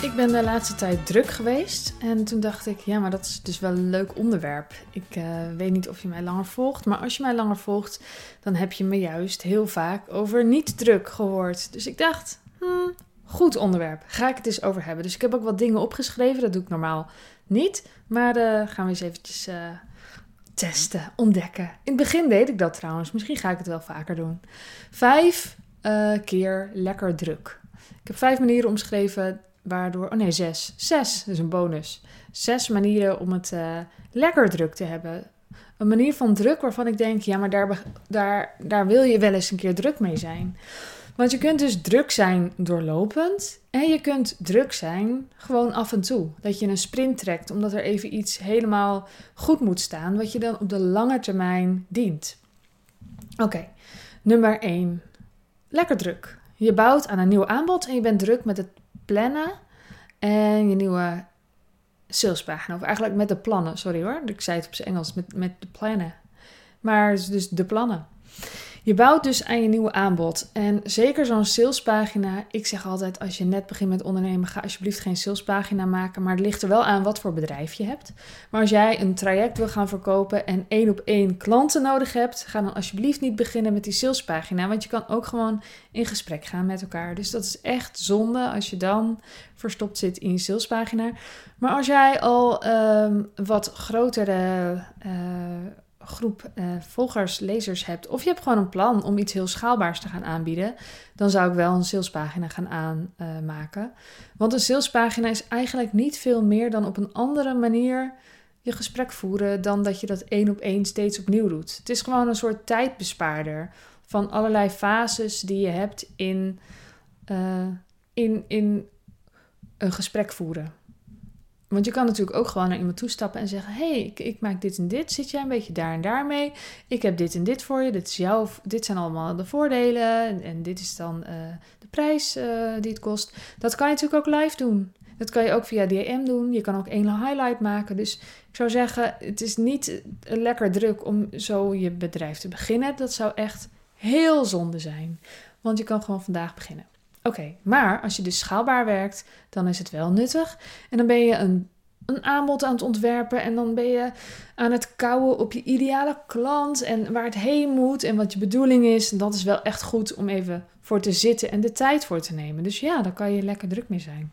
Ik ben de laatste tijd druk geweest en toen dacht ik, ja, maar dat is dus wel een leuk onderwerp. Ik uh, weet niet of je mij langer volgt, maar als je mij langer volgt, dan heb je me juist heel vaak over niet druk gehoord. Dus ik dacht, hmm, goed onderwerp, ga ik het eens over hebben. Dus ik heb ook wat dingen opgeschreven, dat doe ik normaal niet, maar uh, gaan we eens eventjes uh, testen, ontdekken. In het begin deed ik dat trouwens, misschien ga ik het wel vaker doen. Vijf keer lekker druk. Ik heb vijf manieren omschreven waardoor. Oh nee, zes. Zes, is een bonus. Zes manieren om het uh, lekker druk te hebben. Een manier van druk waarvan ik denk, ja, maar daar, daar, daar wil je wel eens een keer druk mee zijn. Want je kunt dus druk zijn doorlopend. En je kunt druk zijn gewoon af en toe. Dat je een sprint trekt omdat er even iets helemaal goed moet staan. Wat je dan op de lange termijn dient. Oké, nummer 1. Lekker druk. Je bouwt aan een nieuw aanbod en je bent druk met het plannen en je nieuwe salespagina. Of eigenlijk met de plannen, sorry hoor. Ik zei het op zijn Engels, met, met de plannen. Maar dus de plannen. Je bouwt dus aan je nieuwe aanbod. En zeker zo'n salespagina. Ik zeg altijd: als je net begint met ondernemen, ga alsjeblieft geen salespagina maken. Maar het ligt er wel aan wat voor bedrijf je hebt. Maar als jij een traject wil gaan verkopen en één op één klanten nodig hebt, ga dan alsjeblieft niet beginnen met die salespagina. Want je kan ook gewoon in gesprek gaan met elkaar. Dus dat is echt zonde als je dan verstopt zit in je salespagina. Maar als jij al um, wat grotere. Uh, groep uh, volgers, lezers hebt, of je hebt gewoon een plan om iets heel schaalbaars te gaan aanbieden, dan zou ik wel een salespagina gaan aanmaken. Want een salespagina is eigenlijk niet veel meer dan op een andere manier je gesprek voeren dan dat je dat één op één steeds opnieuw doet. Het is gewoon een soort tijdbespaarder van allerlei fases die je hebt in, uh, in, in een gesprek voeren. Want je kan natuurlijk ook gewoon naar iemand toestappen en zeggen: hey, ik, ik, maak dit en dit. Zit jij een beetje daar en daar mee? Ik heb dit en dit voor je. Dit, is jouw, dit zijn allemaal de voordelen. En, en dit is dan uh, de prijs uh, die het kost. Dat kan je natuurlijk ook live doen. Dat kan je ook via DM doen. Je kan ook één highlight maken. Dus ik zou zeggen: het is niet lekker druk om zo je bedrijf te beginnen. Dat zou echt heel zonde zijn. Want je kan gewoon vandaag beginnen. Oké, maar als je dus schaalbaar werkt, dan is het wel nuttig. En dan ben je een, een aanbod aan het ontwerpen en dan ben je aan het kouwen op je ideale klant en waar het heen moet en wat je bedoeling is. En dat is wel echt goed om even voor te zitten en de tijd voor te nemen. Dus ja, daar kan je lekker druk mee zijn.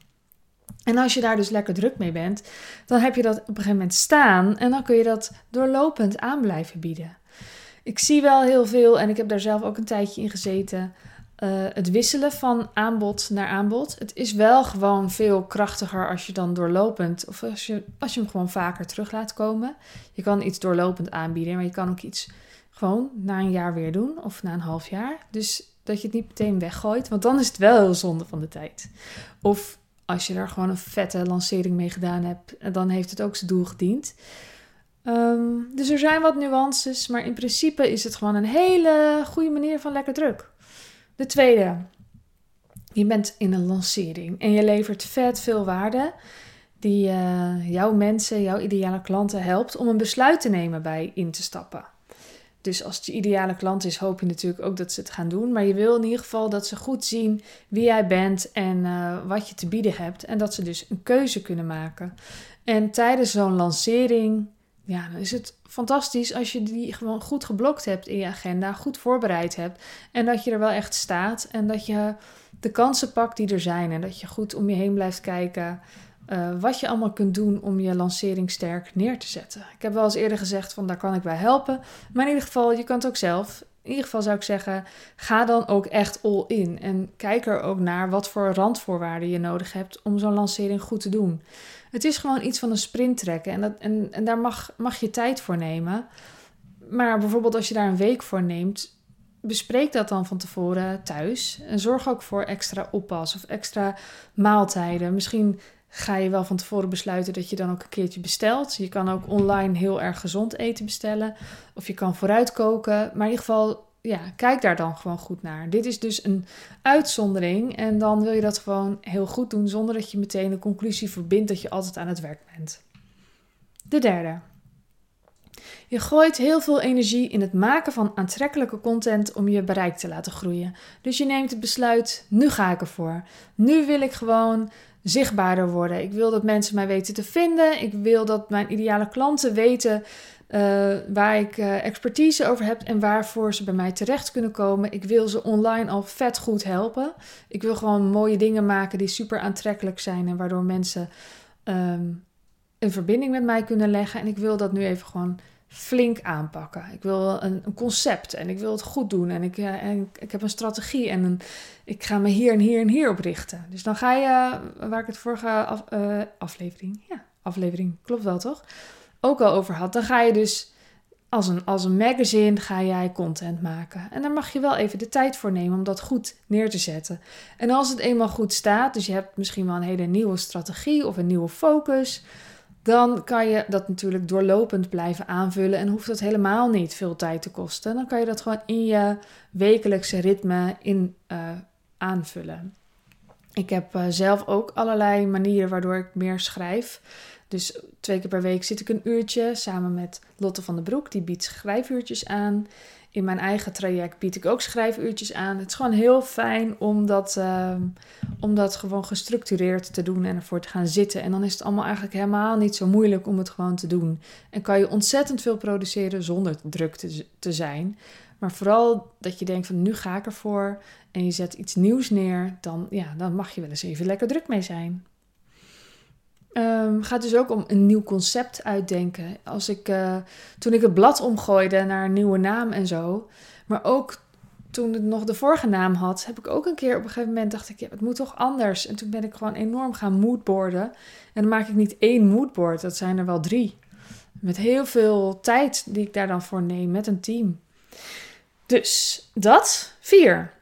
En als je daar dus lekker druk mee bent, dan heb je dat op een gegeven moment staan en dan kun je dat doorlopend aan blijven bieden. Ik zie wel heel veel en ik heb daar zelf ook een tijdje in gezeten uh, het wisselen van aanbod naar aanbod. Het is wel gewoon veel krachtiger als je dan doorlopend, of als je, als je hem gewoon vaker terug laat komen. Je kan iets doorlopend aanbieden, maar je kan ook iets gewoon na een jaar weer doen of na een half jaar. Dus dat je het niet meteen weggooit, want dan is het wel heel zonde van de tijd. Of als je daar gewoon een vette lancering mee gedaan hebt, dan heeft het ook zijn doel gediend. Um, dus er zijn wat nuances, maar in principe is het gewoon een hele goede manier van lekker druk. De tweede, je bent in een lancering en je levert vet veel waarde die uh, jouw mensen, jouw ideale klanten helpt om een besluit te nemen bij in te stappen. Dus als het je ideale klant is, hoop je natuurlijk ook dat ze het gaan doen. Maar je wil in ieder geval dat ze goed zien wie jij bent en uh, wat je te bieden hebt. En dat ze dus een keuze kunnen maken. En tijdens zo'n lancering ja, dan is het fantastisch als je die gewoon goed geblokt hebt in je agenda, goed voorbereid hebt en dat je er wel echt staat en dat je de kansen pakt die er zijn en dat je goed om je heen blijft kijken uh, wat je allemaal kunt doen om je lancering sterk neer te zetten. Ik heb wel eens eerder gezegd van daar kan ik bij helpen, maar in ieder geval je kan het ook zelf. In ieder geval zou ik zeggen, ga dan ook echt all in en kijk er ook naar wat voor randvoorwaarden je nodig hebt om zo'n lancering goed te doen. Het is gewoon iets van een sprint trekken. En, dat, en, en daar mag, mag je tijd voor nemen. Maar bijvoorbeeld als je daar een week voor neemt, bespreek dat dan van tevoren thuis. En zorg ook voor extra oppas of extra maaltijden. Misschien ga je wel van tevoren besluiten dat je dan ook een keertje bestelt. Je kan ook online heel erg gezond eten bestellen. Of je kan vooruit koken. Maar in ieder geval ja, kijk daar dan gewoon goed naar. Dit is dus een uitzondering en dan wil je dat gewoon heel goed doen zonder dat je meteen de conclusie verbindt dat je altijd aan het werk bent. De derde. Je gooit heel veel energie in het maken van aantrekkelijke content om je bereik te laten groeien. Dus je neemt het besluit: nu ga ik ervoor. Nu wil ik gewoon zichtbaarder worden. Ik wil dat mensen mij weten te vinden. Ik wil dat mijn ideale klanten weten uh, waar ik uh, expertise over heb en waarvoor ze bij mij terecht kunnen komen. Ik wil ze online al vet goed helpen. Ik wil gewoon mooie dingen maken die super aantrekkelijk zijn en waardoor mensen um, een verbinding met mij kunnen leggen. En ik wil dat nu even gewoon flink aanpakken. Ik wil een, een concept en ik wil het goed doen. En ik, uh, en ik heb een strategie en een, ik ga me hier en hier en hier op richten. Dus dan ga je, waar ik het vorige af, aflevering, ja, aflevering, klopt wel toch? Ook al over had, dan ga je dus als een, als een magazine ga jij content maken. En daar mag je wel even de tijd voor nemen om dat goed neer te zetten. En als het eenmaal goed staat, dus je hebt misschien wel een hele nieuwe strategie of een nieuwe focus, dan kan je dat natuurlijk doorlopend blijven aanvullen en hoeft dat helemaal niet veel tijd te kosten. Dan kan je dat gewoon in je wekelijkse ritme in uh, aanvullen. Ik heb uh, zelf ook allerlei manieren waardoor ik meer schrijf. Dus twee keer per week zit ik een uurtje samen met Lotte van den Broek. Die biedt schrijfuurtjes aan. In mijn eigen traject bied ik ook schrijfuurtjes aan. Het is gewoon heel fijn om dat, uh, om dat gewoon gestructureerd te doen en ervoor te gaan zitten. En dan is het allemaal eigenlijk helemaal niet zo moeilijk om het gewoon te doen. En kan je ontzettend veel produceren zonder druk te, te zijn. Maar vooral dat je denkt van nu ga ik ervoor en je zet iets nieuws neer, dan, ja, dan mag je wel eens even lekker druk mee zijn. Um, gaat dus ook om een nieuw concept uitdenken. Als ik, uh, toen ik het blad omgooide naar een nieuwe naam en zo. Maar ook toen het nog de vorige naam had, heb ik ook een keer op een gegeven moment dacht ik, ja, het moet toch anders. En toen ben ik gewoon enorm gaan moodboarden. En dan maak ik niet één moodboard, dat zijn er wel drie. Met heel veel tijd die ik daar dan voor neem met een team. Dus dat. Vier.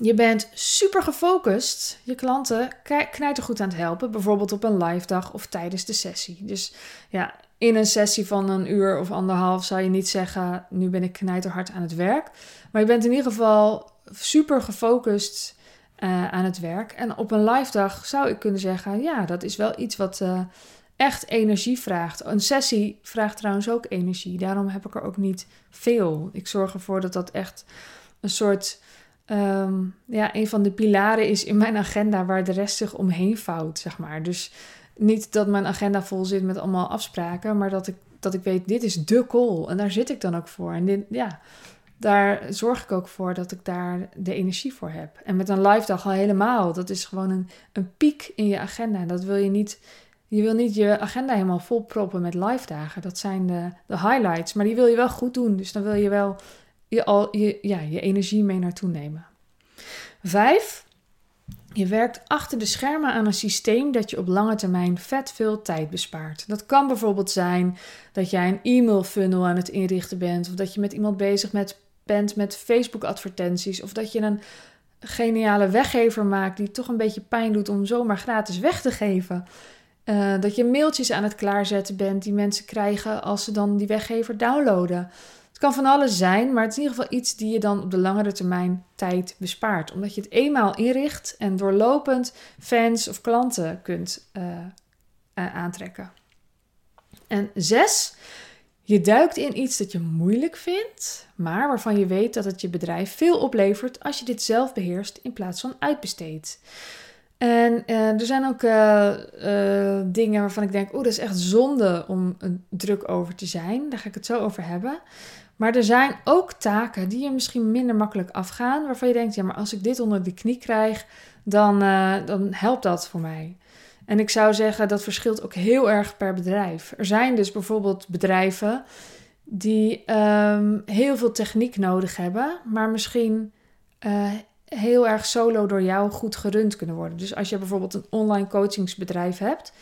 Je bent super gefocust. Je klanten goed aan het helpen. Bijvoorbeeld op een live dag of tijdens de sessie. Dus ja, in een sessie van een uur of anderhalf zou je niet zeggen... nu ben ik knijterhard aan het werk. Maar je bent in ieder geval super gefocust uh, aan het werk. En op een live dag zou ik kunnen zeggen... ja, dat is wel iets wat... Uh, echt energie vraagt. Een sessie vraagt trouwens ook energie. Daarom heb ik er ook niet veel. Ik zorg ervoor dat dat echt een soort um, ja, een van de pilaren is in mijn agenda waar de rest zich omheen vouwt, zeg maar. Dus niet dat mijn agenda vol zit met allemaal afspraken, maar dat ik, dat ik weet, dit is de call. En daar zit ik dan ook voor. En dit, ja, daar zorg ik ook voor dat ik daar de energie voor heb. En met een live dag al helemaal. Dat is gewoon een, een piek in je agenda. En dat wil je niet. Je wil niet je agenda helemaal vol proppen met live dagen. Dat zijn de, de highlights. Maar die wil je wel goed doen. Dus dan wil je wel je, al, je, ja, je energie mee naartoe nemen. Vijf, je werkt achter de schermen aan een systeem dat je op lange termijn vet veel tijd bespaart. Dat kan bijvoorbeeld zijn dat jij een e-mail funnel aan het inrichten bent, of dat je met iemand bezig met, bent met Facebook advertenties, of dat je een geniale weggever maakt die toch een beetje pijn doet om zomaar gratis weg te geven. Uh, dat je mailtjes aan het klaarzetten bent die mensen krijgen als ze dan die weggever downloaden. Het kan van alles zijn, maar het is in ieder geval iets die je dan op de langere termijn tijd bespaart. Omdat je het eenmaal inricht en doorlopend fans of klanten kunt uh, aantrekken. En zes, je duikt in iets dat je moeilijk vindt, maar waarvan je weet dat het je bedrijf veel oplevert als je dit zelf beheerst in plaats van uitbesteedt. En uh, er zijn ook dingen waarvan ik denk, oh, dat is echt zonde om druk over te zijn. Daar ga ik het zo over hebben. Maar er zijn ook taken die je misschien minder makkelijk afgaan, waarvan je denkt, ja, maar als ik dit onder de knie krijg, dan, uh, dan helpt dat voor mij. En ik zou zeggen, dat verschilt ook heel erg per bedrijf. Er zijn dus bijvoorbeeld bedrijven die um, heel veel techniek nodig hebben, maar misschien uh, heel erg solo door jou goed gerund kunnen worden. Dus als je bijvoorbeeld een online coachingsbedrijf hebt,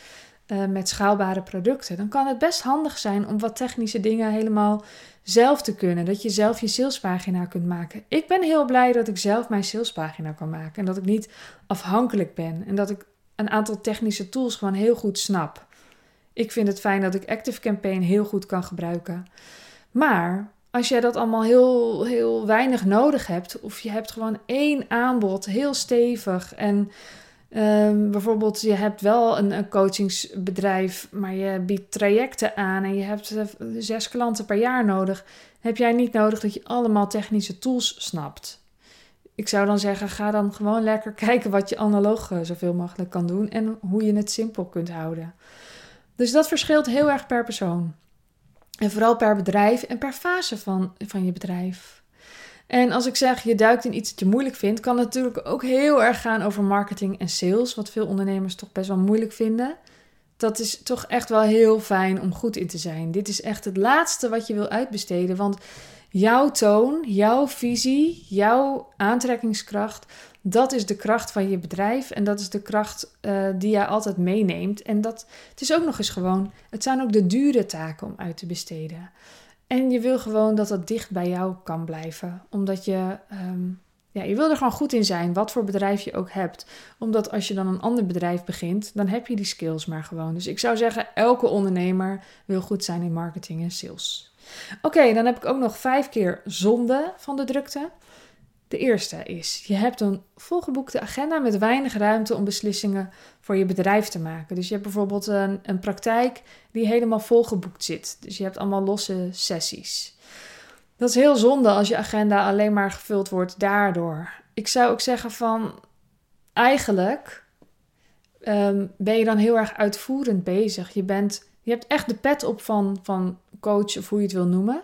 uh, met schaalbare producten, dan kan het best handig zijn om wat technische dingen helemaal zelf te kunnen. Dat je zelf je salespagina kunt maken. Ik ben heel blij dat ik zelf mijn salespagina kan maken en dat ik niet afhankelijk ben en dat ik een aantal technische tools gewoon heel goed snap. Ik vind het fijn dat ik Active Campaign heel goed kan gebruiken. Maar als jij dat allemaal heel, heel weinig nodig hebt, of je hebt gewoon één aanbod heel stevig en Um, bijvoorbeeld, je hebt wel een, een, coachingsbedrijf, maar je biedt trajecten aan en je hebt uh, zes klanten per jaar nodig. Heb jij niet nodig dat je allemaal technische tools snapt? ik zou dan zeggen, ga dan gewoon lekker kijken wat je analoog eh, zoveel mogelijk kan doen en hoe je het simpel kunt houden. Dus dat verschilt heel erg per persoon. En vooral per bedrijf en per fase van, van je bedrijf. En als ik zeg je duikt in iets dat je moeilijk vindt, kan het natuurlijk ook heel erg gaan over marketing en sales, wat veel ondernemers toch best wel moeilijk vinden. Dat is toch echt wel heel fijn om goed in te zijn. Dit is echt het laatste wat je wil uitbesteden, want jouw toon, jouw visie, jouw aantrekkingskracht, dat is de kracht van je bedrijf en dat is de kracht uh, die jij altijd meeneemt. En dat het is ook nog eens gewoon, het zijn ook de dure taken om uit te besteden. En je wil gewoon dat dat dicht bij jou kan blijven. Omdat je, um, ja, je wil er gewoon goed in zijn, wat voor bedrijf je ook hebt. Omdat als je dan een ander bedrijf begint, dan heb je die skills maar gewoon. Dus ik zou zeggen, elke ondernemer wil goed zijn in marketing en sales. Oké, dan heb ik ook nog vijf keer zonde van de drukte. De eerste is, je hebt een volgeboekte agenda met weinig ruimte om beslissingen voor je bedrijf te maken. Dus je hebt bijvoorbeeld een, een praktijk die helemaal volgeboekt zit. Dus je hebt allemaal losse sessies. Dat is heel zonde als je agenda alleen maar gevuld wordt daardoor. Ik zou ook zeggen van, eigenlijk ehm, ben je dan heel erg uitvoerend bezig. Je, bent, je hebt echt de pet op van, van coach of hoe je het wil noemen.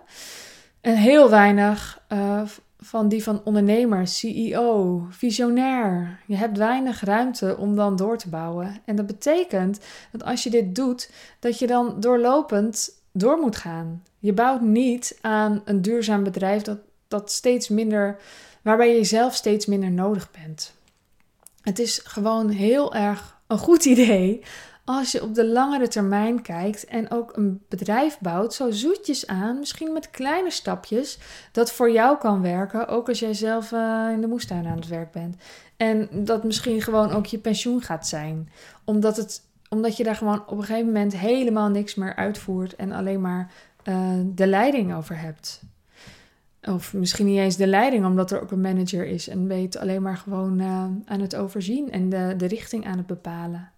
En heel weinig uh, van die van ondernemer, CEO, visionair. Je hebt weinig ruimte om dan door te bouwen. En dat betekent dat als je dit doet, dat je dan doorlopend door moet gaan. Je bouwt niet aan een duurzaam bedrijf dat, dat steeds minder, waarbij je zelf steeds minder nodig bent. Het is gewoon heel erg een goed idee als je op de langere termijn kijkt en ook een bedrijf bouwt, zo zoetjes aan, misschien met kleine stapjes, dat voor jou kan werken, ook als jij zelf uh, in de moestuin aan het werk bent. En dat misschien gewoon ook je pensioen gaat zijn, omdat, het, omdat je daar gewoon op een gegeven moment helemaal niks meer uitvoert en alleen maar uh, de leiding over hebt. Of misschien niet eens de leiding, omdat er ook een manager is en weet alleen maar gewoon uh, aan het overzien en de, de richting aan het bepalen.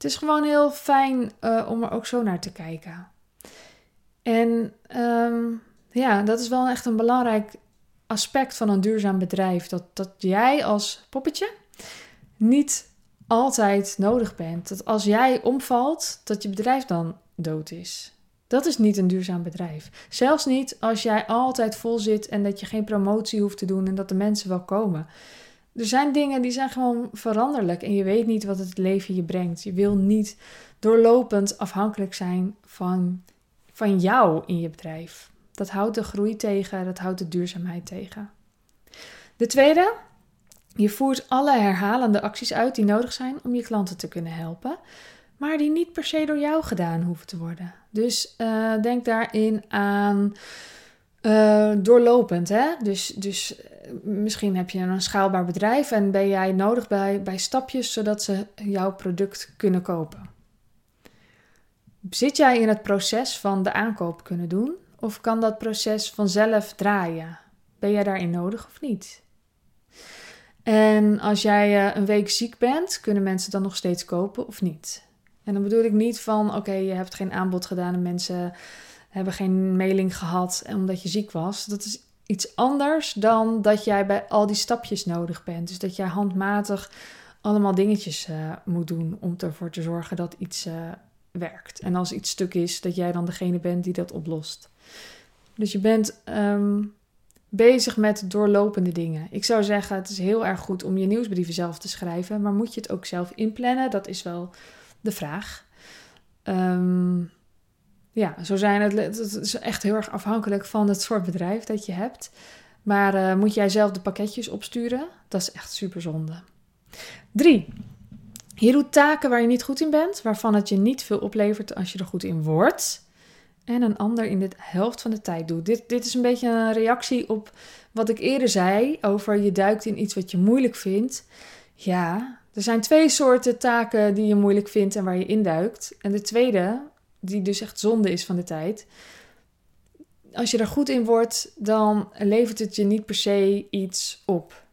Het is gewoon heel fijn uh, om er ook zo naar te kijken. En um, ja, dat is wel echt een belangrijk aspect van een duurzaam bedrijf. Dat, dat jij als poppetje niet altijd nodig bent. Dat als jij omvalt, dat je bedrijf dan dood is. Dat is niet een duurzaam bedrijf. Zelfs niet als jij altijd vol zit en dat je geen promotie hoeft te doen en dat de mensen wel komen. Er zijn dingen die zijn gewoon veranderlijk en je weet niet wat het leven je brengt. Je wil niet doorlopend afhankelijk zijn van, van jou in je bedrijf. Dat houdt de groei tegen, dat houdt de duurzaamheid tegen. De tweede, je voert alle herhalende acties uit die nodig zijn om je klanten te kunnen helpen, maar die niet per se door jou gedaan hoeven te worden. Dus uh, denk daarin aan uh, doorlopend. Hè? Dus, dus misschien heb je een schaalbaar bedrijf en ben jij nodig bij, bij stapjes zodat ze jouw product kunnen kopen. Zit jij in het proces van de aankoop kunnen doen? Of kan dat proces vanzelf draaien? Ben jij daarin nodig of niet? En als jij eh, een week ziek bent, kunnen mensen dan nog steeds kopen of niet? En dan bedoel ik niet van, oké, je hebt geen aanbod gedaan en mensen hebben geen mailing gehad omdat je ziek was. Dat is iets anders dan dat jij bij al die stapjes nodig bent. Dus dat jij handmatig allemaal dingetjes uh, moet doen om ervoor te zorgen dat iets uh, werkt. En als iets stuk is, dat jij dan degene bent die dat oplost. Dus je bent um, bezig met doorlopende dingen. Ik zou zeggen, het is heel erg goed om je nieuwsbrieven zelf te schrijven, maar moet je het ook zelf inplannen? Dat is wel de vraag. Um, ja, zo zijn het. Het is echt heel erg afhankelijk van het soort bedrijf dat je hebt. Maar uh, moet jij zelf de pakketjes opsturen? Dat is echt super zonde. Drie. Je doet taken waar je niet goed in bent, waarvan het je niet veel oplevert als je er goed in wordt. En een ander in de helft van de tijd doet. Dit, dit is een beetje een reactie op wat ik eerder zei over je duikt in iets wat je moeilijk vindt. Ja, er zijn twee soorten taken die je moeilijk vindt en waar je induikt. En de tweede, die dus echt zonde is van de tijd. Als je er goed in wordt, dan levert het je niet per se iets op.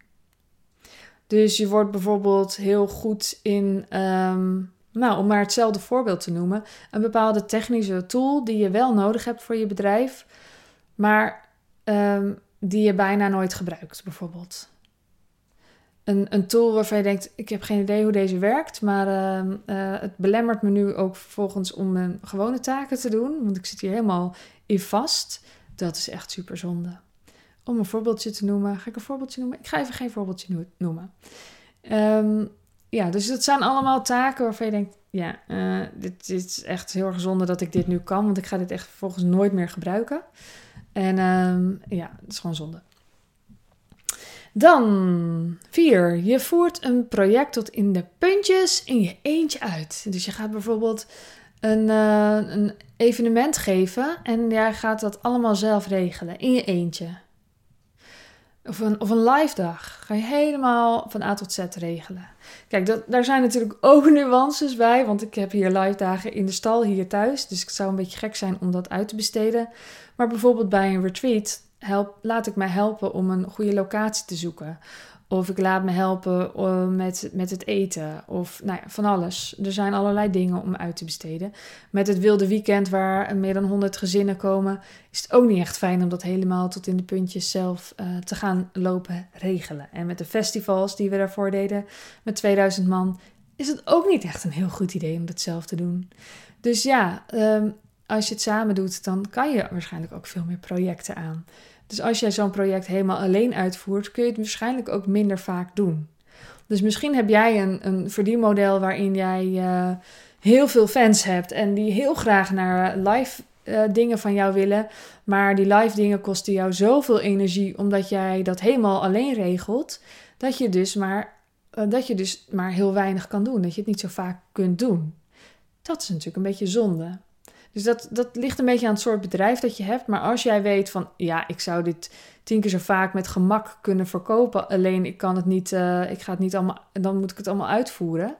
Dus je wordt bijvoorbeeld heel goed in, um, nou, om maar hetzelfde voorbeeld te noemen, een bepaalde technische tool die je wel nodig hebt voor je bedrijf, maar um, die je bijna nooit gebruikt, bijvoorbeeld. Een, een tool waarvan je denkt: ik heb geen idee hoe deze werkt, maar ehm, eh, het belemmert me nu ook vervolgens om mijn gewone taken te doen, want ik zit hier helemaal in vast. Dat is echt super zonde. Om een voorbeeldje te noemen, ga ik een voorbeeldje noemen? Ik ga even geen voorbeeldje noemen. Ehm, ja, dus dat zijn allemaal taken waarvan je denkt: ja, uh, dit, is echt heel erg zonde dat ik dit nu kan, want ik ga dit echt vervolgens nooit meer gebruiken. En um, ja, het is gewoon zonde. Dan vier, je voert een project tot in de puntjes in je eentje uit. Dus je gaat bijvoorbeeld een, uh, een evenement geven en jij gaat dat allemaal zelf regelen in je eentje. Of een, of een live dag. Ga je helemaal van A tot Z regelen. Kijk, daar zijn natuurlijk ook nuances bij. Want ik heb hier live dagen in de stal hier thuis. Dus het zou een beetje gek zijn om dat uit te besteden. Maar bijvoorbeeld bij een retreat help, laat ik mij helpen om een goede locatie te zoeken. Of ik laat me helpen eh, met, met het eten. Of nou ja, van alles. Er zijn allerlei dingen om uit te besteden. Met het wilde weekend waar meer dan 100 gezinnen komen, is het ook niet echt fijn om dat helemaal tot in de puntjes zelf uh, te gaan lopen regelen. En met de festivals die we daarvoor deden, met 2000 man, is het ook niet echt een heel goed idee om dat zelf te doen. Dus ja, um, als je het samen doet, dan kan je waarschijnlijk ook veel meer projecten aan. Dus als jij zo'n project helemaal alleen uitvoert, kun je het waarschijnlijk ook minder vaak doen. Dus misschien heb jij een, een verdienmodel waarin jij uh, heel veel fans hebt en die heel graag naar live uh, dingen van jou willen. Maar die live dingen kosten jou zoveel energie omdat jij dat helemaal alleen regelt, dat je dus maar, dat je dus maar heel weinig kan doen. Dat je het niet zo vaak kunt doen. Dat is natuurlijk een beetje zonde. Dus dat, dat ligt een beetje aan het soort bedrijf dat je hebt. Maar als jij weet van, ja, ik zou dit tien keer zo vaak met gemak kunnen verkopen. Alleen ik kan het niet, uh, ik ga het niet allemaal, dan moet ik het allemaal uitvoeren.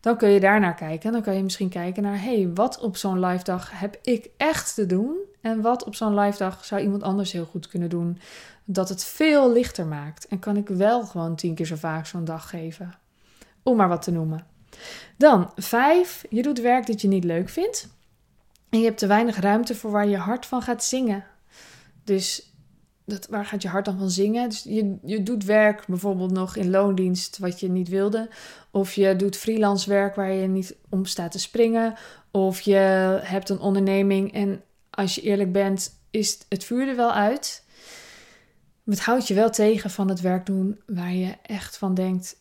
Dan kun je daar naar kijken. Dan kan je misschien kijken naar, hey, wat op zo'n live dag heb ik echt te doen? En wat op zo'n live dag zou iemand anders heel goed kunnen doen? Dat het veel lichter maakt. En kan ik wel gewoon tien keer zo vaak zo'n dag geven. Om maar wat te noemen. Dan vijf, je doet werk dat je niet leuk vindt. En je hebt te weinig ruimte voor waar je hart van gaat zingen. Dus dat, waar gaat je hart dan van zingen? Dus je, je doet werk bijvoorbeeld nog in loondienst wat je niet wilde. Of je doet freelance werk waar je niet om staat te springen. Of je hebt een onderneming en als je eerlijk bent, is het vuur er wel uit. Het houdt je wel tegen van het werk doen waar je echt van denkt: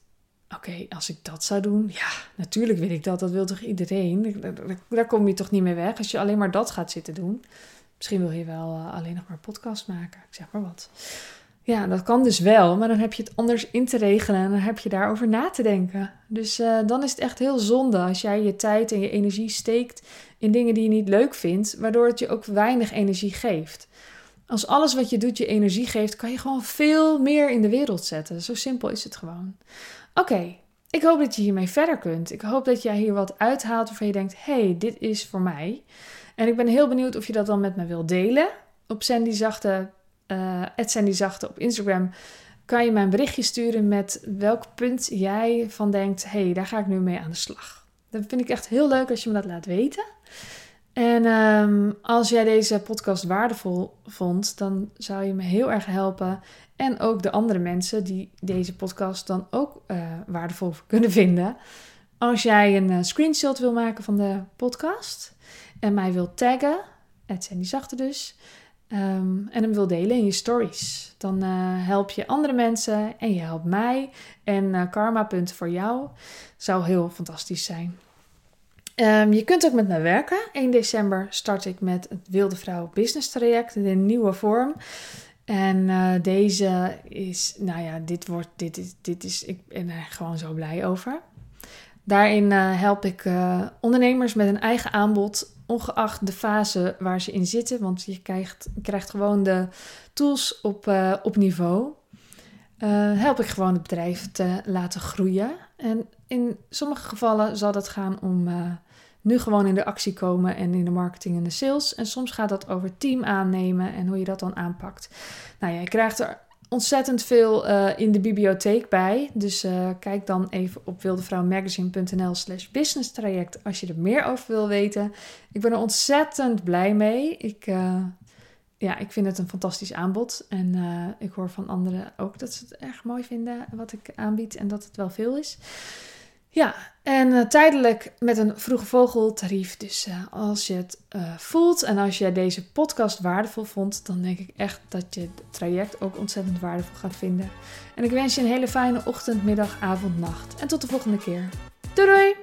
Oké, als ik dat zou doen, ja, natuurlijk wil ik dat. Dat wil toch iedereen? Daar, kom je toch niet mee weg als je alleen maar dat gaat zitten doen. Misschien wil je wel uh, alleen nog maar podcast maken. Ik zeg maar wat. Ja, dat kan dus wel, maar dan heb je het anders in te regelen en dan heb je daarover na te denken. Dus uh, dan is het echt heel zonde als jij je tijd en je energie steekt in dingen die je niet leuk vindt, waardoor het je ook weinig energie geeft. Als alles wat je doet je energie geeft, kan je gewoon veel meer in de wereld zetten. Zo simpel is het gewoon. Oké, ik hoop dat je hiermee verder kunt. Ik hoop dat jij hier wat uithaalt waarvan je denkt: hey, dit is voor mij. En ik ben heel benieuwd of je dat dan met me wilt delen. Op Sandy Zachte, uh, Sandy Zachte op Instagram kan je mij een berichtje sturen met welk punt jij van denkt: hey, daar ga ik nu mee aan de slag. Dat vind ik echt heel leuk als je me dat laat weten. En um, als jij deze podcast waardevol vond, dan zou je me heel erg helpen en ook de andere mensen die deze podcast dan ook uh, waardevol kunnen vinden. Als jij een uh, screenshot wil maken van de podcast en mij wil taggen, het zijn die zachte dus, um, en hem wil delen in je stories, dan uh, help je andere mensen en je helpt mij. En karma punten voor jou zou heel fantastisch zijn. Um, je kunt ook met me werken. 1 december start ik met het Wilde Vrouw Business Traject in een nieuwe vorm. En uh, deze is, nou ja, dit wordt, dit is, dit is, ik ben er gewoon zo blij over. Daarin uh, help ik uh, ondernemers met een eigen aanbod, ongeacht de fase waar ze in zitten. Want je krijgt, krijgt gewoon de tools op, op niveau. help ik gewoon het bedrijf te laten groeien. En in sommige gevallen zal dat gaan om nu gewoon in de actie komen en in de marketing en de sales. En soms gaat dat over team aannemen en hoe je dat dan aanpakt. Nou ja, je krijgt er ontzettend veel uh, in de bibliotheek bij. Dus uh, kijk dan even op wildevrouwmagazine.nl slash business traject als je er meer over wil weten. Ik ben er ontzettend blij mee. Ik, ja, ik vind het een fantastisch aanbod. En ik hoor van anderen ook dat ze het erg mooi vinden wat ik aanbied en dat het wel veel is. Ja, en eh, tijdelijk met een vroege vogeltarief. Dus uh, als je het voelt en als je deze podcast waardevol vond, dan denk ik echt dat je het traject ook ontzettend waardevol gaat vinden. En ik wens je een hele fijne ochtend, middag, avond, nacht. En tot de volgende keer. Doei doei!